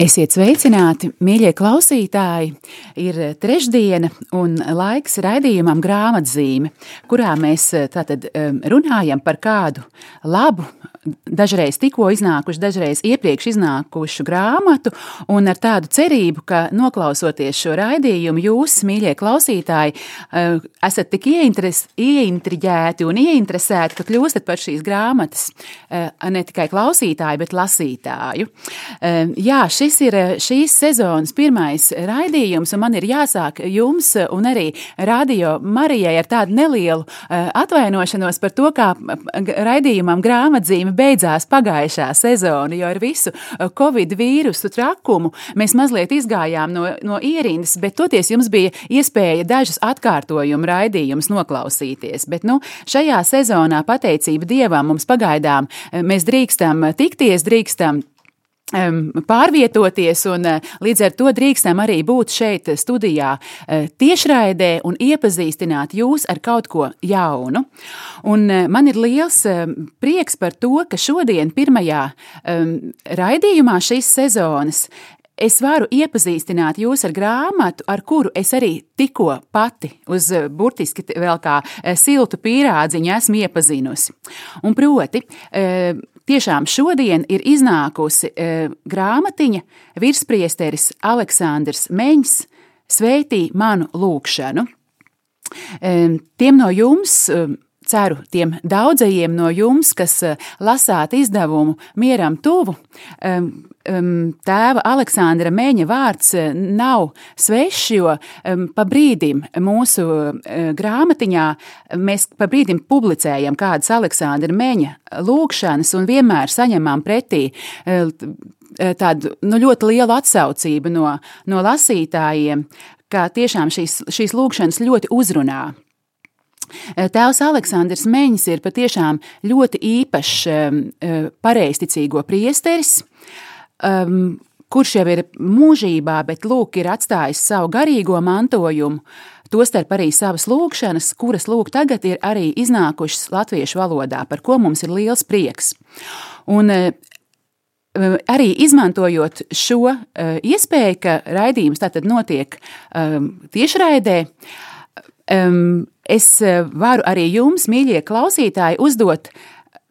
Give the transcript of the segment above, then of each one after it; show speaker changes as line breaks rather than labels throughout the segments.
Esiet sveicināti, mīļie klausītāji! Ir trešdiena un laiks raidījumam grāmatzīme, kurā mēs tātad runājam par kādu labu, dažreiz tikko iznākušu, dažreiz iepriekš iznākušu grāmatu, un ar tādu cerību, ka noklausoties šo raidījumu, jūs, mīļie klausītāji, esat tik ieintriģēti un ieinteresēti, ka kļūstat par šīs grāmatas ne tikai klausītāju, bet lasītāju. Jā, šis ir eh, šīs sezonas pirmais raidījums, un man ir jāsāk jums un arī Radio Marijai ar tādu nelielu eh, atvainošanos par to, kā raidījumam grāmatzīme beidzās pagājušā sezona, jo ar visu eh, Covid vīrusu trakumu mēs mazliet izgājām no, no ierindas, bet toties jums bija iespēja dažus atkārtojumu raidījumus noklausīties. Bet, nu, šajā sezonā pateicība Dievam mums pagaidām mēs drīkstam tikties, drīkstam pārvietoties, un eh, līdz ar to drīkstam arī būt šeit studijā eh, tiešraidē un iepazīstināt jūs ar kaut ko jaunu. Un eh, man ir liels prieks par to, ka šodien pirmajā raidījumā šīs sezonas es varu iepazīstināt jūs ar grāmatu, ar kuru es arī tikko pati uz burtiski vēl kā siltu pīrādziņu esmu iepazinusi. Un proti, Tiešām šodien ir iznākusi e, grāmatiņa virspriesteris Aleksandrs Meņš Svētī manu lūgšanu. E, tiem no jums, e, ceru, tiem daudzajiem no jums, kas e, lasāt izdevumu Mieram tuvu, tēva Aleksandra Mēņa vārds uh, nav svešs, jo pa brīdim mūsu uh, grāmatiņā mēs pa brīdim publicējam kādas Aleksandra Mēņa lūkšanas un vienmēr saņemam pretī tādu nu, ļoti lielu atsaucību no, no lasītājiem, ka tiešām šīs, šīs lūkšanas ļoti uzrunā. Tēvs Aleksandrs Meņš ir patiešām ļoti īpašs um, pareizticīgo priesteris um, kurš jau ir mūžībā, bet lūk, ir atstājis savu garīgo mantojumu. Tostarp arī savas lūkšanas, kuras lūk tagad ir arī iznākušas latviešu valodā, par ko mums ir liels prieks. Un, uh, arī izmantojot šo iespēju, ka raidījums tātad notiek tiešraidē, es varu arī jums, mīļie klausītāji, uzdot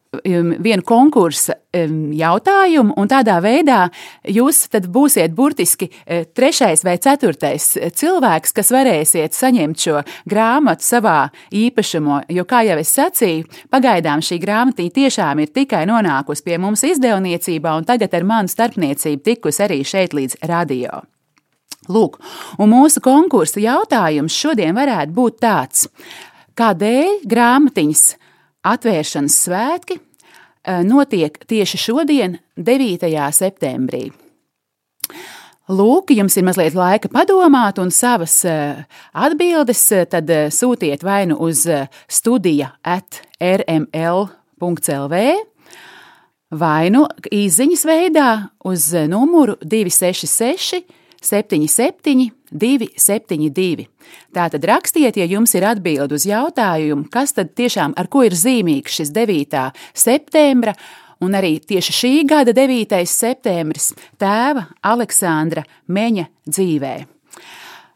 Um, vienu konkursu um, jautājumu, un tādā veidā jūs būsiet burtiski uh, trešais vai ceturtais cilvēks, kas varēsiet saņemt šo grāmatu savā īpašumā. Jo, kā jau es sacīju, pagaidām šī grāmatiņa tiešām ir tikai nonākusi pie mums izdevniecībā, un tagad ar manu starpniecību tikus arī šeit līdz radio. Lūk, un mūsu konkursa jautājums šodien varētu būt tāds: kādēļ grāmatiņas Atvēršanas svētki eh, notiek tieši šodien, 9. septembrī. Lūk, jums ir mazliet laika padomāt, un savas eh, atbildes eh, tad sūtiet vai nu uz studija at rml.lv vai nu īsiņas veidā uz numuru 266 77 272. Tātad rakstiet, ja jums ir atbildi uz jautājumu, kas tad tiešām ar ko ir zīmīgs šis 9. septembra un arī tieši šī gada 9. septembris tēva Aleksandra Meņa dzīvē.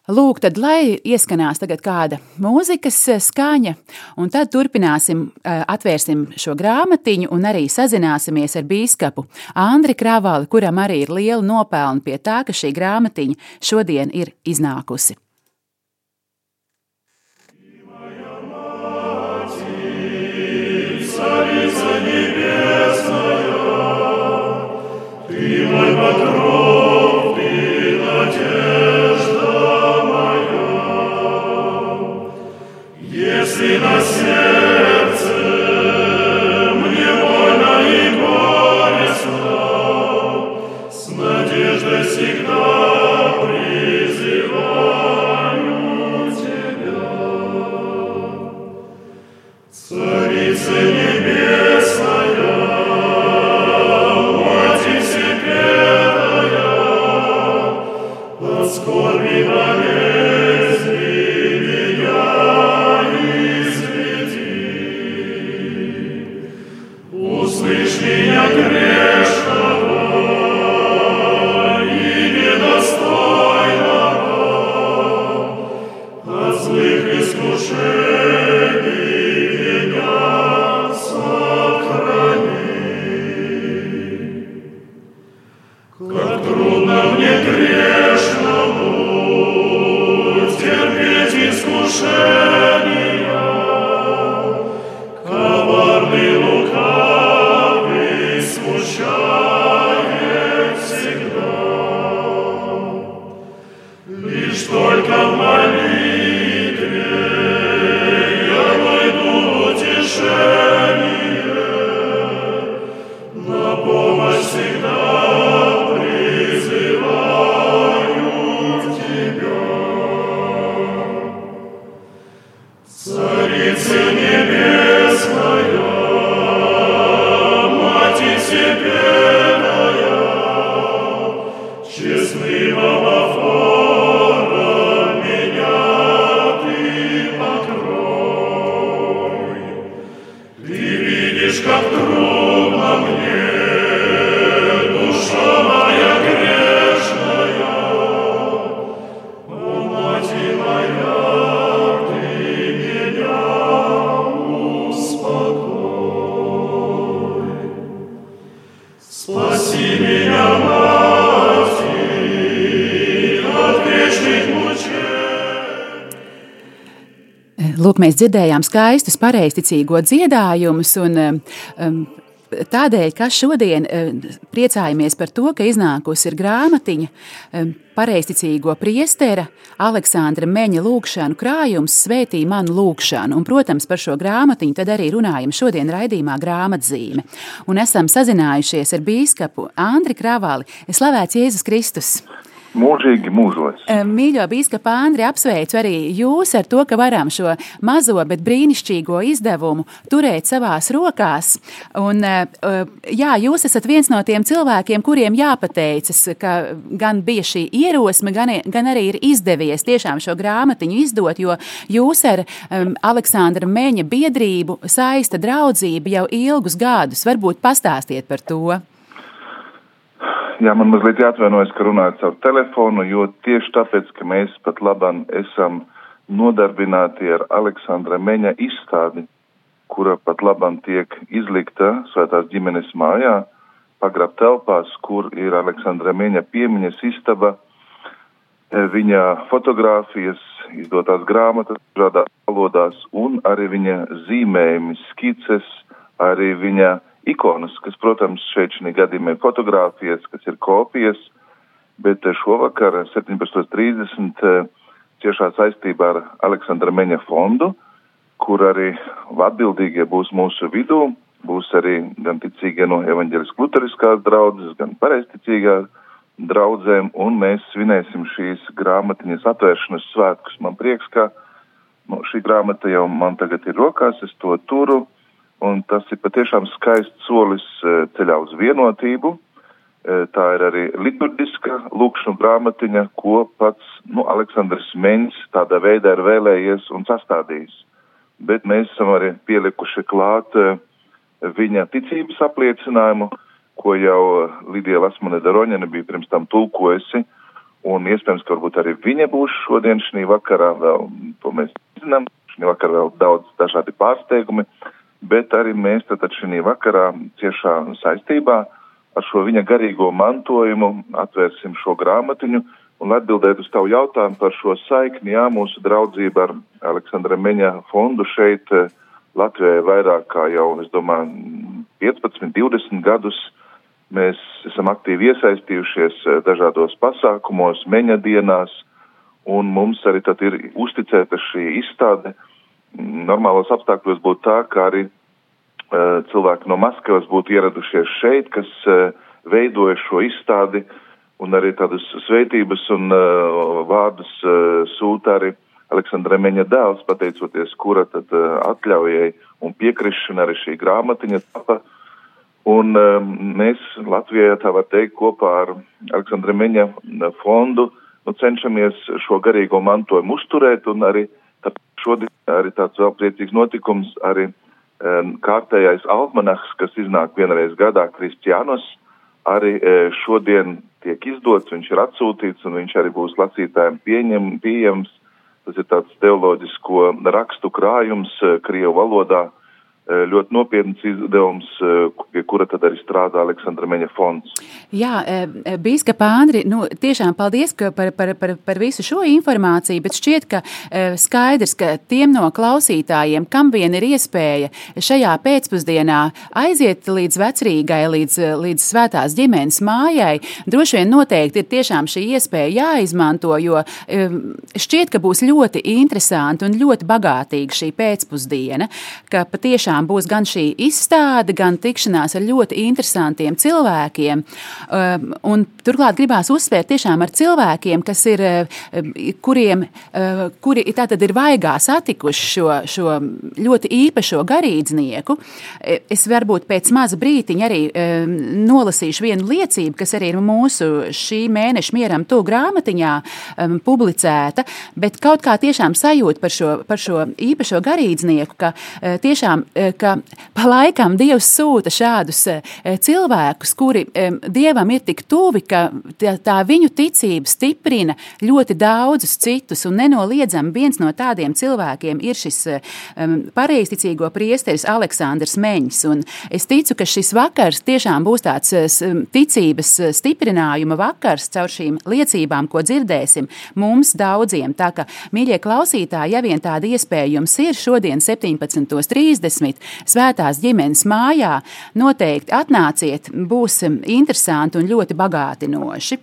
Lūk, tad lai ieskanās tagad kāda mūzikas eh, skaņa, un tad turpināsim, eh, atvērsim šo grāmatiņu un arī sazināsimies ar bīskapu Andri Kravali, kuram arī ir liela nopelna pie tā, ka šī grāmatiņa šodien ir iznākusi. Ты мой покров, oscor mi mēs dzirdējām skaistus, pareizticīgo dziedājumus, un um, tādēļ, ka šodien um, priecājamies par to, ka iznākusi ir grāmatiņa um, pareizticīgo priestera Aleksandra Meņa lūkšanu krājums svētī manu lūkšanu. Un, protams, par šo grāmatiņu tad arī runājam šodien raidījumā grāmatzīme. Un esam sazinājušies ar bīskapu Andri Kravali. Slavēts Jēzus Kristus!
Mūžīgi mūžos.
Mīļo biskupa Andri, apsveicu arī jūs ar to, ka varam šo mazo, bet brīnišķīgo izdevumu turēt savās rokās. Un, jā, jūs esat viens no tiem cilvēkiem, kuriem jāpateicas, ka gan bija šī ierosme, gan, gan arī ir izdevies tiešām šo grāmatiņu izdot, jo jūs ar um, Aleksandra Meņa biedrību saista draudzība jau ilgus gadus. Varbūt pastāstiet par to.
Jā, man mazliet jāatvainojas, ka runāju caur telefonu, jo tieši tāpēc, ka mēs pat labam esam nodarbināti ar Aleksandra Meņa izstādi, kura pat labam tiek izlikta svētās ģimenes mājā, pagrab telpās, kur ir Aleksandra Meņa piemiņas istaba, e, viņa fotogrāfijas, izdotās grāmatas, dažādās valodās un arī viņa zīmējumi, skices, arī viņa ikonas, kas, protams, šeit šī gadījumā ir fotogrāfijas, kas ir kopijas, bet eh, šovakar 17.30 eh, ciešā saistībā ar Aleksandra Meņa fondu, kur arī atbildīgie būs mūsu vidū, būs arī gan ticīgie no evaņģelis kluteriskās draudzes, gan pareisticīgā draudzēm, un mēs svinēsim šīs grāmatiņas atvēršanas svētkus. Man prieks, ka nu, šī grāmata jau man tagad ir rokās, es to turu un tas ir patiešām skaists solis e, ceļā uz vienotību. E, tā ir arī liturģiska lūkšanu grāmatiņa, ko pats nu, Aleksandrs Meņš tādā veidā ir vēlējies un sastādījis. Bet mēs esam arī pielikuši klāt e, viņa ticības apliecinājumu, ko jau Lidija Lasmane Daroņene bija pirms tam tulkojusi, un iespējams, ka varbūt arī viņa būs šodien šī vakarā, vēl to mēs zinām, šī vakarā vēl daudz dažādi pārsteigumi, bet arī mēs tad šī vakarā ciešā saistībā ar šo viņa garīgo mantojumu atvērsim šo grāmatiņu un atbildēt uz tavu jautājumu par šo saikni. Jā, mūsu draudzība ar Aleksandra Meņa fondu šeit eh, Latvijā vairāk kā jau, es domāju, 15, 20 gadus. Mēs esam aktīvi iesaistījušies eh, dažādos pasākumos, meņa dienās, un mums arī tad ir uzticēta šī izstāde normālos apstākļos būtu tā, ka arī uh, cilvēki no Maskavas būtu ieradušies šeit, kas uh, veidoja šo izstādi un arī tādas sveitības un uh, vārdus uh, sūta arī Aleksandra Meņa dēls, pateicoties, kura tad uh, atļaujai un piekrišana arī šī grāmatiņa tapa. Un um, mēs Latvijā, tā var teikt, kopā ar Aleksandra Meņa fondu nu, cenšamies šo garīgo mantojumu uzturēt un arī uh, Šodien arī tāds vēl priecīgs notikums, arī um, kārtējais almanahs, kas iznāk vienreiz gadā, Kristiānos, arī uh, šodien tiek izdots, viņš ir atsūtīts un viņš arī būs lasītājiem pieņem, pieejams. Tas ir tāds teoloģisko rakstu krājums uh, Krievu valodā, ļoti nopietns izdevums, eh, pie kura tad arī strādā Aleksandra Meņa fonds.
Jā, eh, Bīskapa Andri, nu, tiešām paldies par, par, par, par visu šo informāciju, bet šķiet, ka skaidrs, ka tiem no klausītājiem, kam vien ir iespēja šajā pēcpusdienā aiziet līdz vecrīgai, līdz, līdz svētās ģimenes mājai, droši vien noteikti ir tiešām šī iespēja jāizmanto, jo šķiet, ka būs ļoti interesanti un ļoti bagātīga šī pēcpusdiena, ka patiešām tiešām būs gan šī izstāde, gan tikšanās ar ļoti interesantiem cilvēkiem. Um, un turklāt gribās uzsvērt tiešām ar cilvēkiem, ir, um, kuriem, uh, kuri tātad ir vaigā satikuši šo, šo ļoti īpašo garīdznieku. Es varbūt pēc maza brītiņa arī nolasīšu vienu liecību, kas arī ir mūsu šī mēneša mieram to grāmatiņā publicēta, bet kaut kā tiešām sajūt par šo, par šo īpašo garīdznieku, ka uh, tiešām uh, ka pa laikam Dievs sūta šādus eh, cilvēkus, kuri Dievam ir tik tuvi, ka tā viņu ticība stiprina ļoti daudzus citus, un nenoliedzami viens no tādiem cilvēkiem ir šis pareizticīgo priesteris Aleksandrs Meņš, es ticu, ka šis vakars tiešām būs tāds ticības stiprinājuma vakars caur šīm liecībām, ko dzirdēsim mums daudziem. Tā ka, mīļie klausītāji, ja vien tāda iespēja jums ir šodien 17.30 svētās ģimenes mājā, noteikti atnāciet, būs interesanti un ļoti bagātinoši.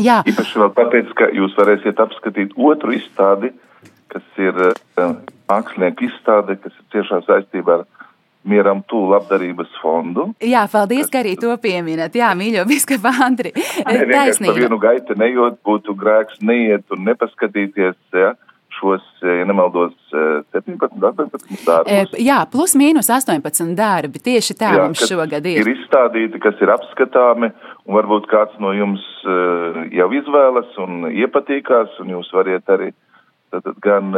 Jā. Īpaši vēl pateicu, ka jūs varēsiet apskatīt otru izstādi, kas ir uh, mākslinieku izstāde, kas ir ciešā saistībā ar Mieram Tūlu labdarības fondu.
Jā, paldies, kas... ka arī to pieminat. Jā, mīļo biskapa Andri.
Taisnība. vienu gaitu nejot, būtu grēks neiet un nepaskatīties, ja, šos, ja nemaldos, 17, 18 darbus.
Jā, plus mīnus 18 darbi. Tieši tā Jā, mums šogad ir.
Ir izstādīti, kas ir apskatāmi, un varbūt kāds no jums jau izvēlas un iepatīkās, un jūs variet arī tad, gan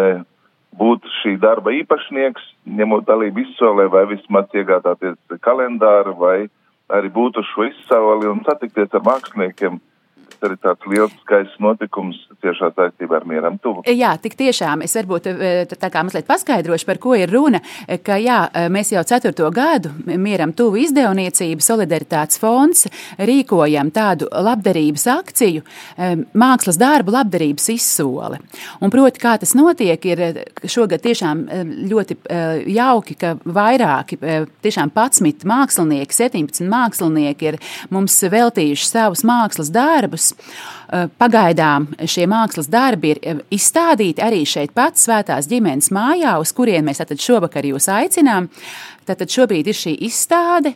būt šī darba īpašnieks, ņemot dalību izsolē, vai vismaz iegādāties kalendāru, vai arī būt uz šo izsoli un satikties ar māksliniekiem arī tāds liels skaists notikums tiešā saistībā ar mieram tuvu.
Jā, tik tiešām es varbūt eh, tā kā mazliet paskaidrošu, par ko ir runa, ka jā, mēs jau ceturto gadu mieram tuvu izdevniecība Solidaritātes fonds rīkojam tādu labdarības akciju eh, mākslas darbu labdarības izsole. Un proti, kā tas notiek, ir šogad tiešām eh, ļoti jauki, ka vairāki, tiešām 11 mākslinieki, 17 mākslinieki ir mums veltījuši savus mākslas darbus Eh, pagaidām šie mākslas darbi ir izstādīti arī šeit pat Svētās ģimenes mājā, uz kurien mēs šovakar jūs aicinām. Tātad šobrīd ir šī izstāde.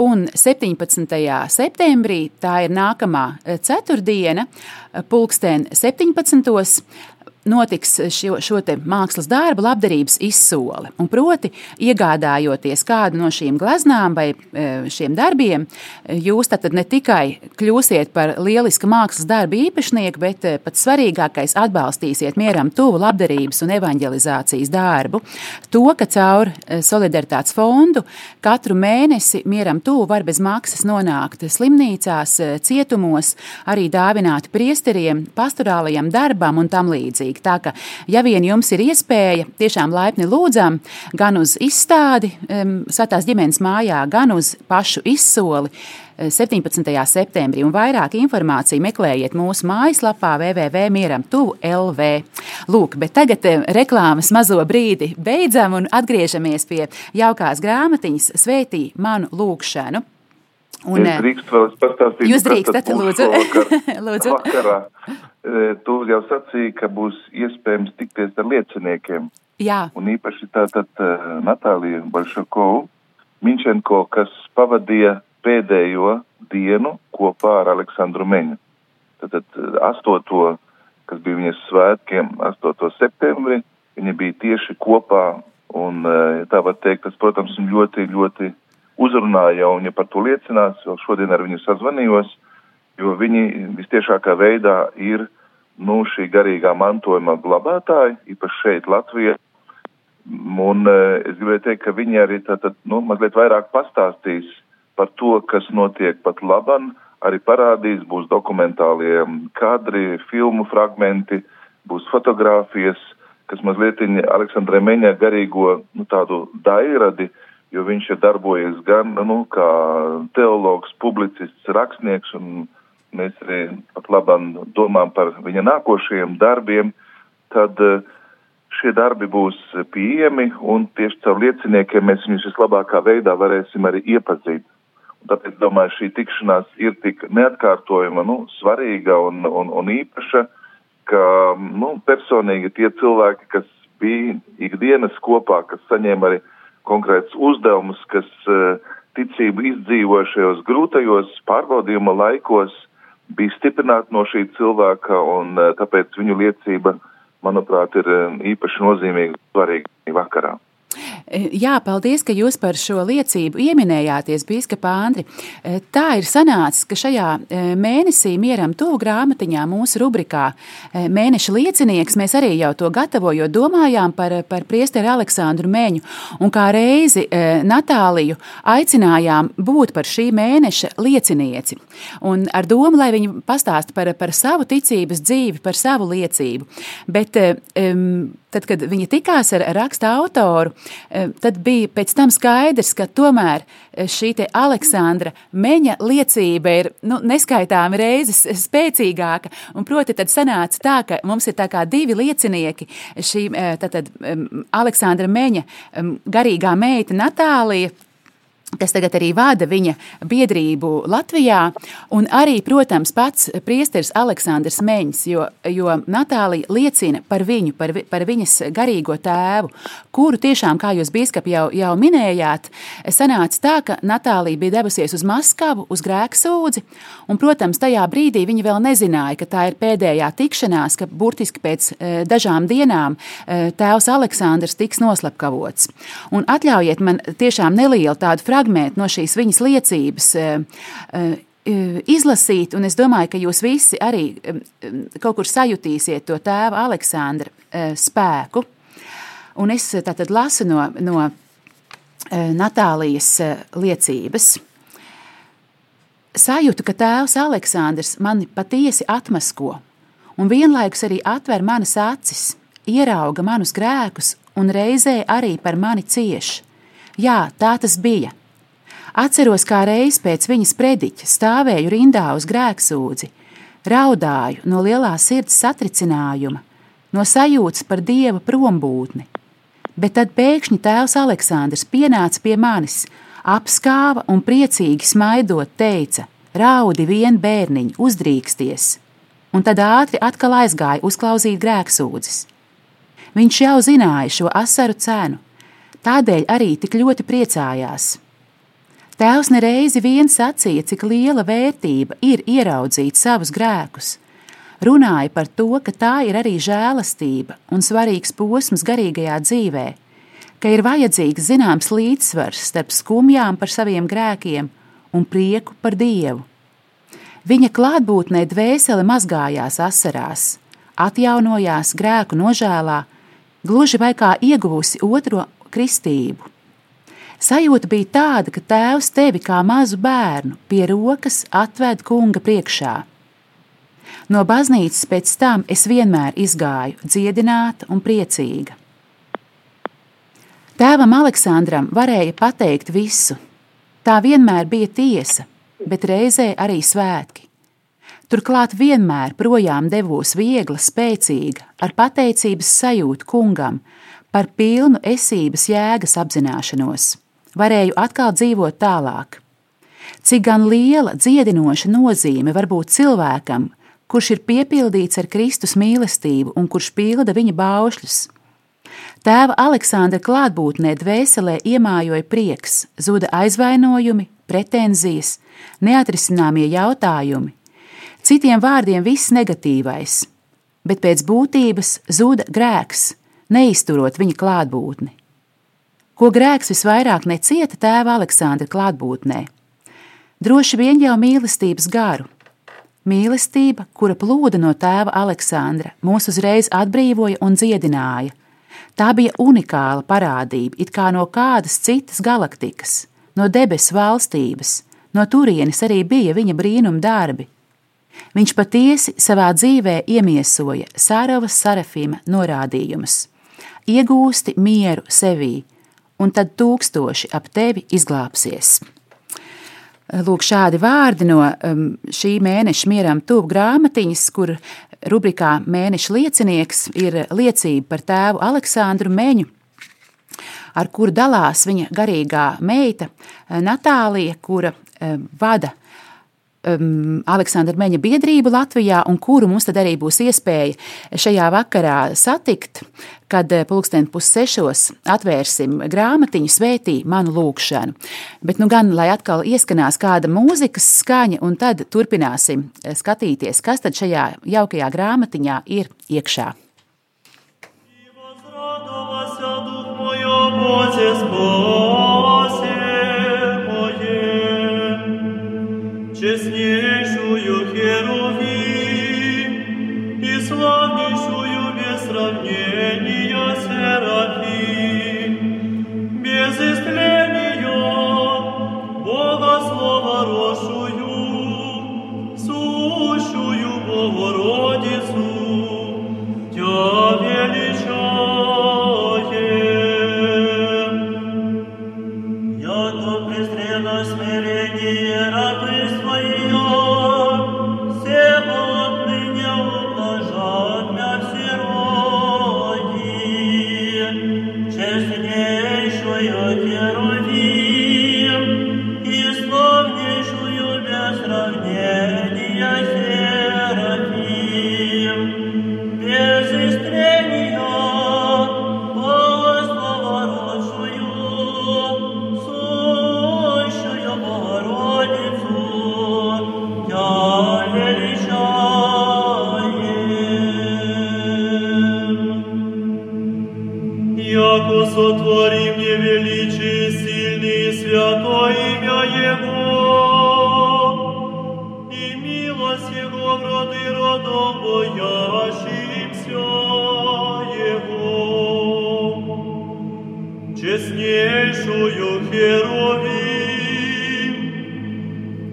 Un 17. septembrī, tā ir nākamā ceturtdiena, pulksten 17 notiks šo, šo mākslas darbu labdarības izsole. Un proti, iegādājoties kādu no šīm gleznām vai e, šiem darbiem, jūs tad ne tikai kļūsiet par lielisku mākslas darbu īpašnieku, bet e, pats svarīgākais atbalstīsiet mieram tuvu labdarības un evanģelizācijas darbu. To, ka caur e, solidaritātes fondu katru mēnesi mieram tuvu var bez maksas nonākt slimnīcās, cietumos, arī dāvināt priesteriem, pastorālajam darbam un tam līdzīgi svarīgi. Tā ka, ja vien jums ir iespēja, tiešām laipni lūdzam gan uz izstādi Svētās ģimenes mājā, gan uz pašu izsoli. 17. septembrī, un vairāk informāciju meklējiet mūsu mājaslapā www.mieram.lv. Lūk, bet tagad reklāmas mazo brīdi beidzam un atgriežamies pie jaukās grāmatiņas Svētī manu lūkšanu.
Un, es drīkst vēl pastāstīt.
Jūs drīkstat, lūdzu.
Vakar, lūdzu. Vakarā E, tu jau sacīji, ka būs iespējams tikties ar lieciniekiem.
Jā.
Un īpaši tātad uh, Natālija Balšakovu, Minčenko, kas pavadīja pēdējo dienu kopā ar Aleksandru Meņu. Tātad 8. kas bija viņas svētkiem, 8. septembrī, viņa bija tieši kopā, un tā var teikt, tas, protams, ļoti, ļoti uzrunāja, un ja par to liecinās, vēl šodien ar viņu sazvanījos, uh, jo viņi vistiešākā veidā ir nu, šī garīgā mantojuma glabātāji, īpaši šeit Latvijā. Un e, es gribēju teikt, ka viņi arī tātad, nu, mazliet vairāk pastāstīs par to, kas notiek pat laban, arī parādīs, būs dokumentālie kadri, filmu fragmenti, būs fotogrāfijas, kas mazliet Aleksandrai Meņa garīgo, nu, tādu dairadi jo viņš ir darbojies gan nu, kā teologs, publicists, rakstnieks, un mēs arī pat labam domām par viņa nākošajiem darbiem, tad uh, šie darbi būs pieejami un tieši caur lieciniekiem mēs viņus vislabākā veidā varēsim arī iepazīt. Un tāpēc, domāju, šī tikšanās ir tik neatkārtojama, nu, svarīga un, un, un īpaša, ka, nu, personīgi tie cilvēki, kas bija ikdienas kopā, kas saņēma arī konkrēts uzdevumus, kas uh, ticību izdzīvoja šajos grūtajos pārbaudījuma laikos, bija stiprināti no šī cilvēka un uh, tāpēc viņu liecība manuprāt, ir eh, īpaši nozīmīgi svarīgi vakarā.
Jā, paldies, ka jūs par šo liecību ieminējāties, Bīskapa Andri. Tā ir sanācis, ka šajā e, mēnesī mieram tuvu grāmatiņā mūsu rubrikā e, Mēneša liecinieks mēs arī jau to gatavojot domājām par, par priesteri Aleksandru Meņu un kā reizi e, Natāliju aicinājām būt par šī mēneša liecinieci. Un ar domu, lai viņi pastāst par, par savu ticības dzīvi, par savu liecību. Bet um, tad, kad viņi tikās ar raksta autoru, Eh, tad bija pēc tam skaidrs, ka tomēr eh, šī Aleksandra meņa liecība ir nu, neskaitāmi reizes spēcīgāka. Un proti, tad sanāca tā, ka mums ir divi liecinieki. Šī tātad, eh, Aleksandra meņa garīgā meita Natālija kas tagad arī vada viņa biedrību Latvijā, un arī, protams, pats priesteris Aleksandrs Meņš, jo, jo Natālija liecina par viņu, par, vi, par viņas garīgo tēvu, kuru tiešām, kā jūs bīskapi jau, jau minējāt, sanāca tā, ka Natālija bija devusies uz Maskavu, uz grēksūdzi, un, protams, tajā brīdī viņa vēl nezināja, ka tā ir pēdējā tikšanās, ka burtiski pēc e, dažām dienām e, tēvs Aleksandrs tiks noslepkavots. Un atļaujiet man tiešām nelielu tādu fragmentu, fragment no šīs viņas liecības eh, eh, izlasīt, un es domāju, ka jūs visi arī kaut kur sajutīsiet to tēva Aleksandra spēku. Un es tātad lasu no, no Natālijas liecības. Sajūtu, ka tēvs Aleksandrs mani patiesi atmasko, un vienlaikus arī atver manas acis, ierauga manus grēkus un reizē arī par mani cieš. Jā, tā tas bija. Atceros, kā reiz pēc viņas prediķa stāvēju rindā uz grēksūdzi, raudāju no lielā sirds satricinājuma, no sajūtas par dieva prombūtni. Bet tad pēkšņi tēvs Aleksandrs pienāca pie manis, apskāva un priecīgi smaidot teica: Raudi vien bērniņ, uzdrīksties! Un tad ātri atkal aizgāja uzklausīt grēksūdzes. Viņš jau zināja šo asaru cenu, tādēļ arī tik ļoti priecājās. Tēvs nereizi vien sacīja, cik liela vērtība ir ieraudzīt savus grēkus. Runāja par to, ka tā ir arī žēlastība un svarīgs posms garīgajā dzīvē, ka ir vajadzīgs zināms līdzsvars starp skumjām par saviem grēkiem un prieku par Dievu. Viņa klātbūtnē dvēsele mazgājās asarās, atjaunojās grēku nožēlā, gluži vai kā ieguvusi otro kristību. Sajūta bija tāda, ka tēvs tevi kā mazu bērnu pie rokas atved kunga priekšā. No baznīcas pēc tam es vienmēr izgāju dziedināta un priecīga. Tēvam Aleksandram varēja pateikt visu. Tā vienmēr bija tiesa, bet reizē arī svētki. Turklāt vienmēr projām devos viegla, spēcīga, ar pateicības sajūtu kungam par pilnu esības jēgas apzināšanos varēju atkal dzīvot tālāk. Cik gan liela dziedinoša nozīme var būt cilvēkam, kurš ir piepildīts ar Kristus mīlestību un kurš pilda viņa baušļus. Tēva Aleksandra klātbūtnē dvēselē iemājoja prieks, zuda aizvainojumi, pretenzijas, neatrisināmie jautājumi, citiem vārdiem viss negatīvais, bet pēc būtības zuda grēks, neizturot viņa klātbūtni ko grēks visvairāk necieta tēva Aleksandra klātbūtnē. Droši vien jau mīlestības garu. Mīlestība, kura plūda no tēva Aleksandra, mūs uzreiz atbrīvoja un dziedināja. Tā bija unikāla parādība, it kā no kādas citas galaktikas, no debesu valstības, no turienes arī bija viņa brīnuma darbi. Viņš patiesi savā dzīvē iemiesoja Sāravas Sarafīma norādījumus: iegūsti mieru sevī, un tad tūkstoši ap tevi izglābsies. Lūk, šādi vārdi no um, šī mēneša mieram tuvu grāmatiņas, kur rubrikā Mēneša liecinieks ir liecība par tēvu Aleksandru Meņu, ar kuru dalās viņa garīgā meita Natālija, kura um, vada um, Aleksandra Meņa biedrību Latvijā, un kuru mums tad arī būs iespēja šajā vakarā satikt, kad eh, pulksten pussešos atvērsim grāmatiņu svētī manu lūkšanu. Bet nu gan, lai atkal ieskanās kāda mūzikas skaņa, un tad turpināsim eh, skatīties, kas tad šajā jaukajā grāmatiņā ir iekšā. Czy z пристрело смирение рабы свои,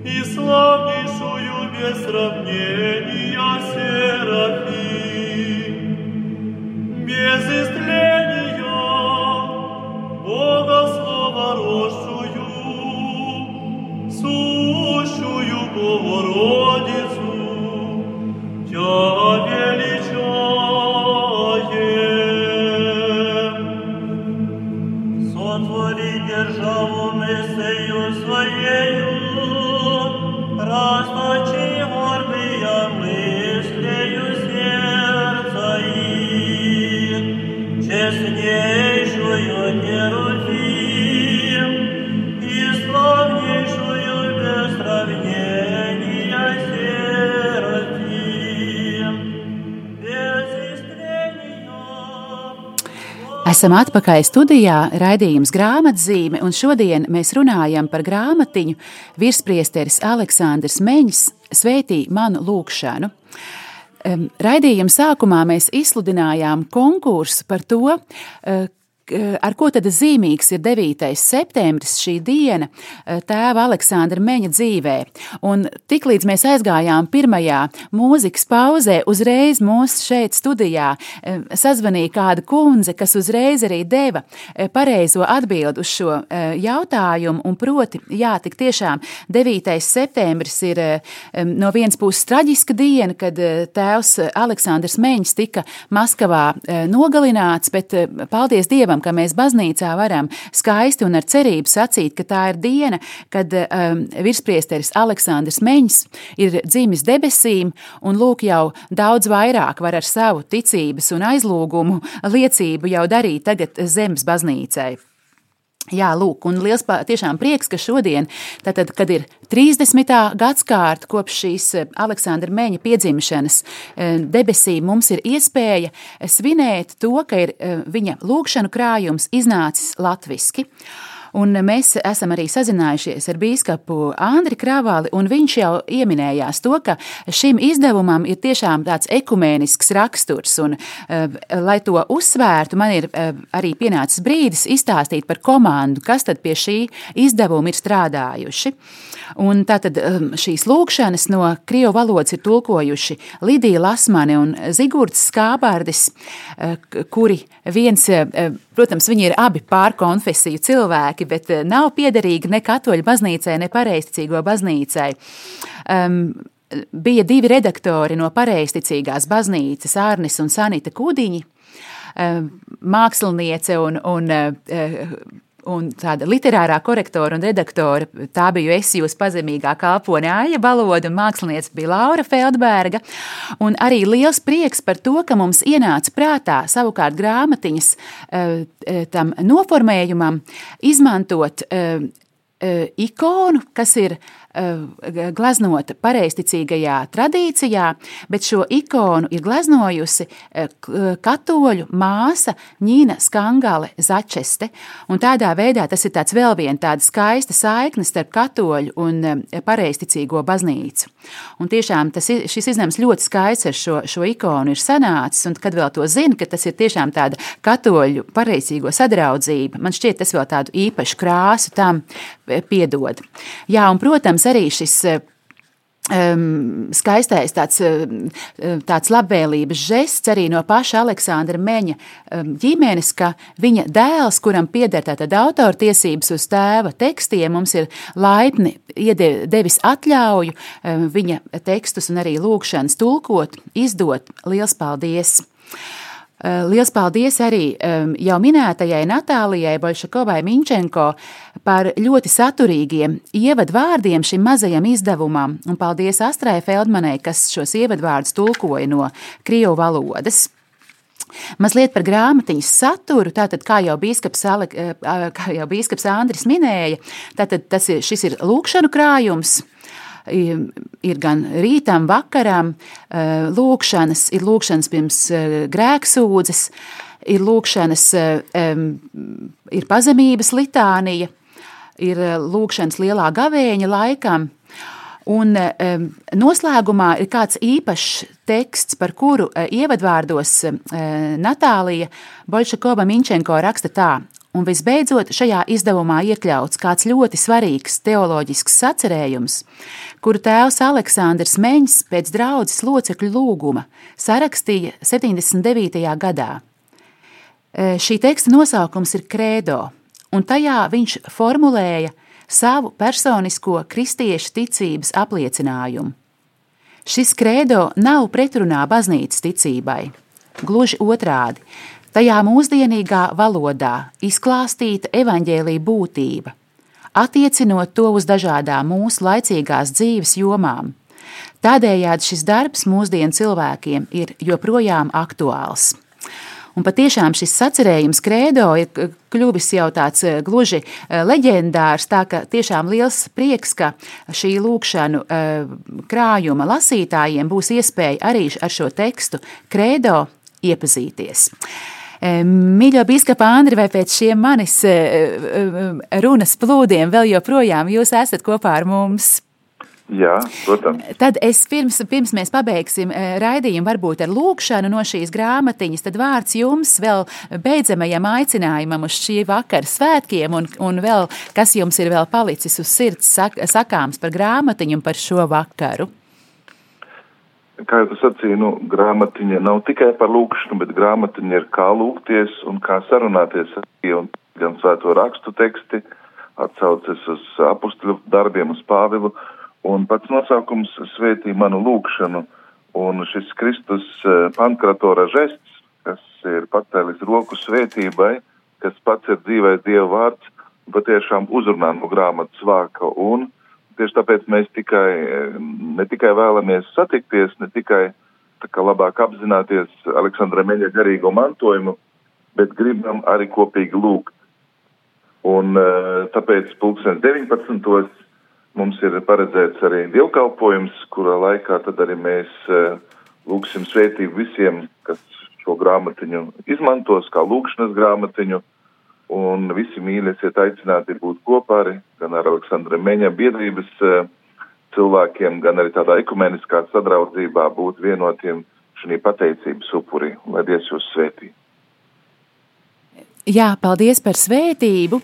и славнейшую без сравнения Серафим, Esam atpakaļ studijā, raidījums grāmatzīme, un šodien mēs runājam par grāmatiņu virspriesteris Aleksandrs Meņš Svētī manu lūkšanu. Raidījuma sākumā mēs izsludinājām konkursu par to, eh, ar ko tad zīmīgs ir 9. septembris, šī diena eh, tēva Aleksandra Meņa dzīvē. Un tiklīdz mēs aizgājām pirmajā mūzikas pauzē, uzreiz mūs šeit studijā eh, sazvanīja kāda kundze, kas uzreiz arī deva eh, pareizo atbildi uz šo eh, jautājumu. Un proti, jā, tik tiešām 9. septembris ir eh, no vienas puses traģiska diena, kad eh, tēvs Aleksandrs Meņš tika Maskavā eh, nogalināts, bet eh, paldies Dievam, ka mēs baznīcā varam skaisti un ar cerību sacīt, ka tā ir diena, kad um, virspriesteris Aleksandrs Meņš ir dzimis debesīm, un lūk jau daudz vairāk var ar savu ticības un aizlūgumu liecību jau darīt tagad zemes baznīcai. Jā, lūk, un liels pā- tiešām prieks, ka šodien, tātad, kad ir 30. gadsimta kopš šīs eh, Aleksandra Meņa piedzimšanas eh, debesīm, mums ir iespēja svinēt to, ka ir eh, viņa lūkšanu krājums iznācis latviski. Un mēs esam arī sazinājušies ar biskupu Andriu Kravāli, un viņš jau pieminējās to, ka šim izdevumam ir tiešām tāds ekumēnisks raksturs. Un, uh, lai to uzsvērtu, man ir uh, arī pienācis brīdis izstāstīt par komandu, kas tad pie šī izdevuma ir strādājuši. Un tātad um, šīs lūkšanas no krievu valodas ir tulkojuši Lidija Lasmane un Zigurds Skābārdis, k- kuri viens protams, viņi ir abi pārkonfesiju cilvēki, bet nav piederīgi ne katoļu baznīcai, ne pareizticīgo baznīcai. Um, bija divi redaktori no pareizticīgās baznīcas, Ārnis un Sanita Kudiņi, māksliniece un, un un tāda literārā korektora un redaktore. Tā biju es, jūs pazemīgā kalpone Aija Baloda, un mākslinieca bija Laura Feldberga. Un arī liels prieks par to, ka mums ienāca prātā savukārt grāmatiņas eh, tam noformējumam izmantot eh, eh, ikonu, kas ir Eh, gleznota pareizticīgajā tradīcijā, bet šo ikonu ir gleznojusi eh, eh, katoļu māsa Ņīna Skangale Začeste. Un tādā veidā tas ir vēl viena tāda skaista saikne starp katoļu un pareizticīgo baznīcu. Un tiešām tas, šis iznēms ļoti skaists ar šo, šo ikonu ir sanācis, un kad vēl to zina, ka tas ir tiešām tāda katoļu pareizīgo sadraudzība, man šķiet tas vēl tādu īpašu krāsu tam piedod. Jā, un protams, arī šis um, skaistais tāds, tāds labvēlības žests arī no paša Aleksandra Meņa um, ģimenes, ka viņa dēls, kuram pieder tātad autortiesības uz tēva tekstiem, mums ir laipni devis atļauju um, viņa tekstus un arī lūkšanas tulkot, izdot. Liels paldies! Eh, liels paldies arī jau minētajai Natālijai Bolšakovai Minčenko par ļoti saturīgiem ievadvārdiem šim mazajam izdevumam, un paldies Astrai Feldmanai, kas šos ievadvārdus tulkoja no Krievu valodas. Mazliet par grāmatiņas saturu. Tātad, kā jau bīskaps, eh, kā jau bīskaps Andris minēja, tātad tas ir, šis ir lūkšanu krājums ir gan rītam, vakaram, eh, lūkšanas, ir lūkšanas pirms eh, grēksūdzes, ir lūkšanas, ir pazemības litānija, ir lūkšanas lielā gavēņa laikam. Un um, noslēgumā ir kāds īpašs teksts, par kuru uh, ievadvārdos Natālija Bolšakova Minčenko raksta tā: Un visbeidzot, šajā izdevumā iekļauts kāds ļoti svarīgs teoloģisks sacerējums, kuru tēvs Aleksandrs Meņš pēc draudzes locekļu lūguma sarakstīja 79. gadā. Šī teksta nosaukums ir Credo, un tajā viņš formulēja savu personisko kristiešu ticības apliecinājumu. Šis credo nav pretrunā baznīcas ticībai. Gluži otrādi, Tajā mūsdienīgā valodā izklāstīta evaņģēlīja būtība, attiecinot to uz dažādām mūsu laicīgās dzīves jomām. Tādējādi šis darbs mūsdienu cilvēkiem ir joprojām aktuāls. Un patiešām šis sacerējums krēdo ir kļuvis jau tāds eh, gluži eh, leģendārs, tā ka tiešām liels prieks, ka šī lūkšanu eh, krājuma lasītājiem būs iespēja arī ar šo tekstu krēdo iepazīties. Mīļo biskupa Andri, vai pēc šiem manis runas plūdiem vēl joprojām jūs esat kopā ar mums?
Jā, protams.
Tad es pirms, pirms mēs pabeigsim raidījumu, varbūt ar lūkšanu no šīs grāmatiņas, tad vārds jums vēl beidzamajam aicinājumam uz šī vakara svētkiem, un, un vēl, kas jums ir vēl palicis uz sirds sak, sakāms par grāmatiņu un par šo vakaru
kā jau tu sacīji, nu, grāmatiņa nav tikai par lūkšanu, bet grāmatiņa ir kā lūgties un kā sarunāties ar Dievu, gan svēto rakstu teksti, atsaucas uz apustuļu darbiem, uz Pāvilu, un pats nosaukums svētī manu lūkšanu, un šis Kristus eh, pankratora žests, kas ir pacēlis roku svētībai, kas pats ir dzīvais Dieva vārds, patiešām uzrunā no grāmatas vāka, un Tieši tāpēc mēs tikai, ne tikai vēlamies satikties, ne tikai labāk apzināties Aleksandra Meļa garīgo mantojumu, bet gribam arī kopīgi lūgt. Un eh, tāpēc pulkstens 19. Mums ir paredzēts arī dievkalpojums, kurā laikā tad arī mēs eh, lūgsim svētību visiem, kas šo grāmatiņu izmantos kā lūkšanas grāmatiņu un visi mīļi esiet aicināti būt kopā arī gan ar Aleksandra Meņa biedrības uh, cilvēkiem, gan arī tādā ekumeniskā sadraudzībā būt vienotiem šī pateicības upurī, lai Dievs jūs svētī.
Jā, paldies par svētību.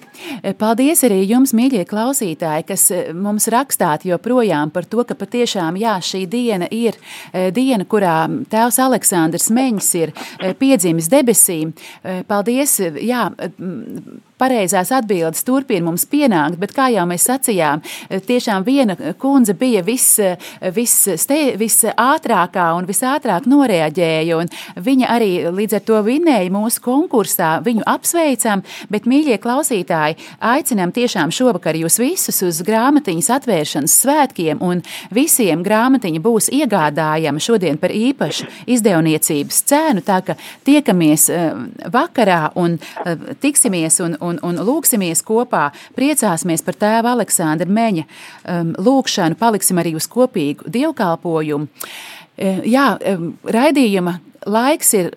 Paldies arī jums, mīļie klausītāji, kas eh, mums rakstāt joprojām par to, ka patiešām jā, šī diena ir eh, diena, kurā tēvs Aleksandrs Meņš ir eh, piedzimis debesīm. Paldies, jā, pareizās atbildes turpina mums pienākt, bet kā jau mēs sacījām, tiešām viena kundze bija viss vis, vis ātrākā un visātrāk noreaģēja, un viņa arī līdz ar to vinēja mūsu konkursā. Viņu apsveicam, bet, mīļie klausītāji, aicinām tiešām šovakar jūs visus uz grāmatiņas atvēršanas svētkiem, un visiem grāmatiņa būs iegādājama šodien par īpašu izdevniecības cēnu, tā ka tiekamies vakarā un tiksimies un, un un, lūksimies kopā, priecāsimies par tēva Aleksandra Meņa um, lūkšanu, paliksim arī uz kopīgu dievkalpojumu. E, jā, um, raidījuma laiks ir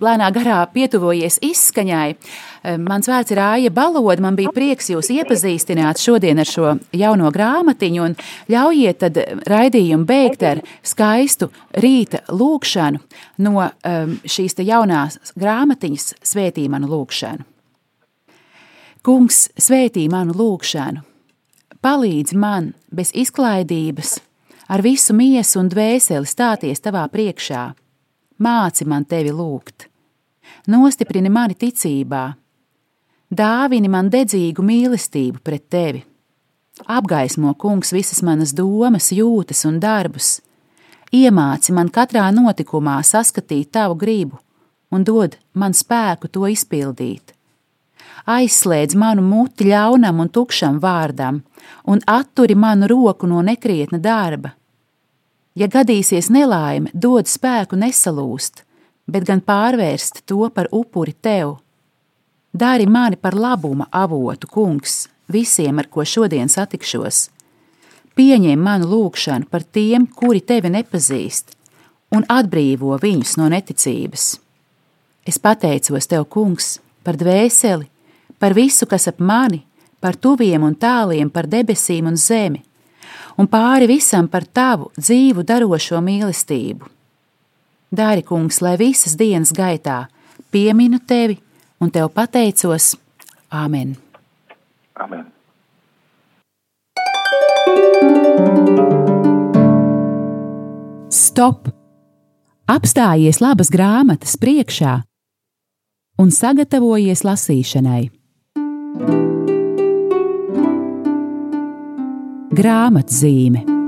lēnā garā pietuvojies izskaņai. Um, mans vārds ir Aija Baloda. Man bija prieks jūs iepazīstināt šodien ar šo jauno grāmatiņu, un ļaujiet tad raidījumu beigt ar skaistu rīta lūkšanu no um, šīs jaunās grāmatiņas Svētī manu lūkšanu. Kungs, svētī manu lūgšanu, palīdzi man bez izklaidības, ar visu miesu un dvēseli stāties tavā priekšā, māci man tevi lūgt, nostiprini mani ticībā, dāvini man dedzīgu mīlestību pret tevi, apgaismo, kungs, visas manas domas, jūtas un darbus, iemāci man katrā notikumā saskatīt tavu gribu un dod man spēku to izpildīt aizslēdz manu muti ļaunam un tukšam vārdam, un atturi manu roku no nekrietna darba. Ja gadīsies nelaime, dod spēku nesalūst, bet gan pārvērst to par upuri tev. Dari mani par labuma avotu, kungs, visiem, ar ko šodien satikšos. Pieņem manu lūgšanu par tiem, kuri tevi nepazīst, un atbrīvo viņus no neticības. Es pateicos tev, kungs, par dvēseli, par visu, kas ap mani, par tuviem un tāliem, par debesīm un zemi, un pāri visam par tavu dzīvu darošo mīlestību. Dari, kungs, lai visas dienas gaitā pieminu tevi un tev pateicos Āmen!
Amen.
Stop! Apstājies labas grāmatas priekšā un sagatavojies lasīšanai. Grāmatzīme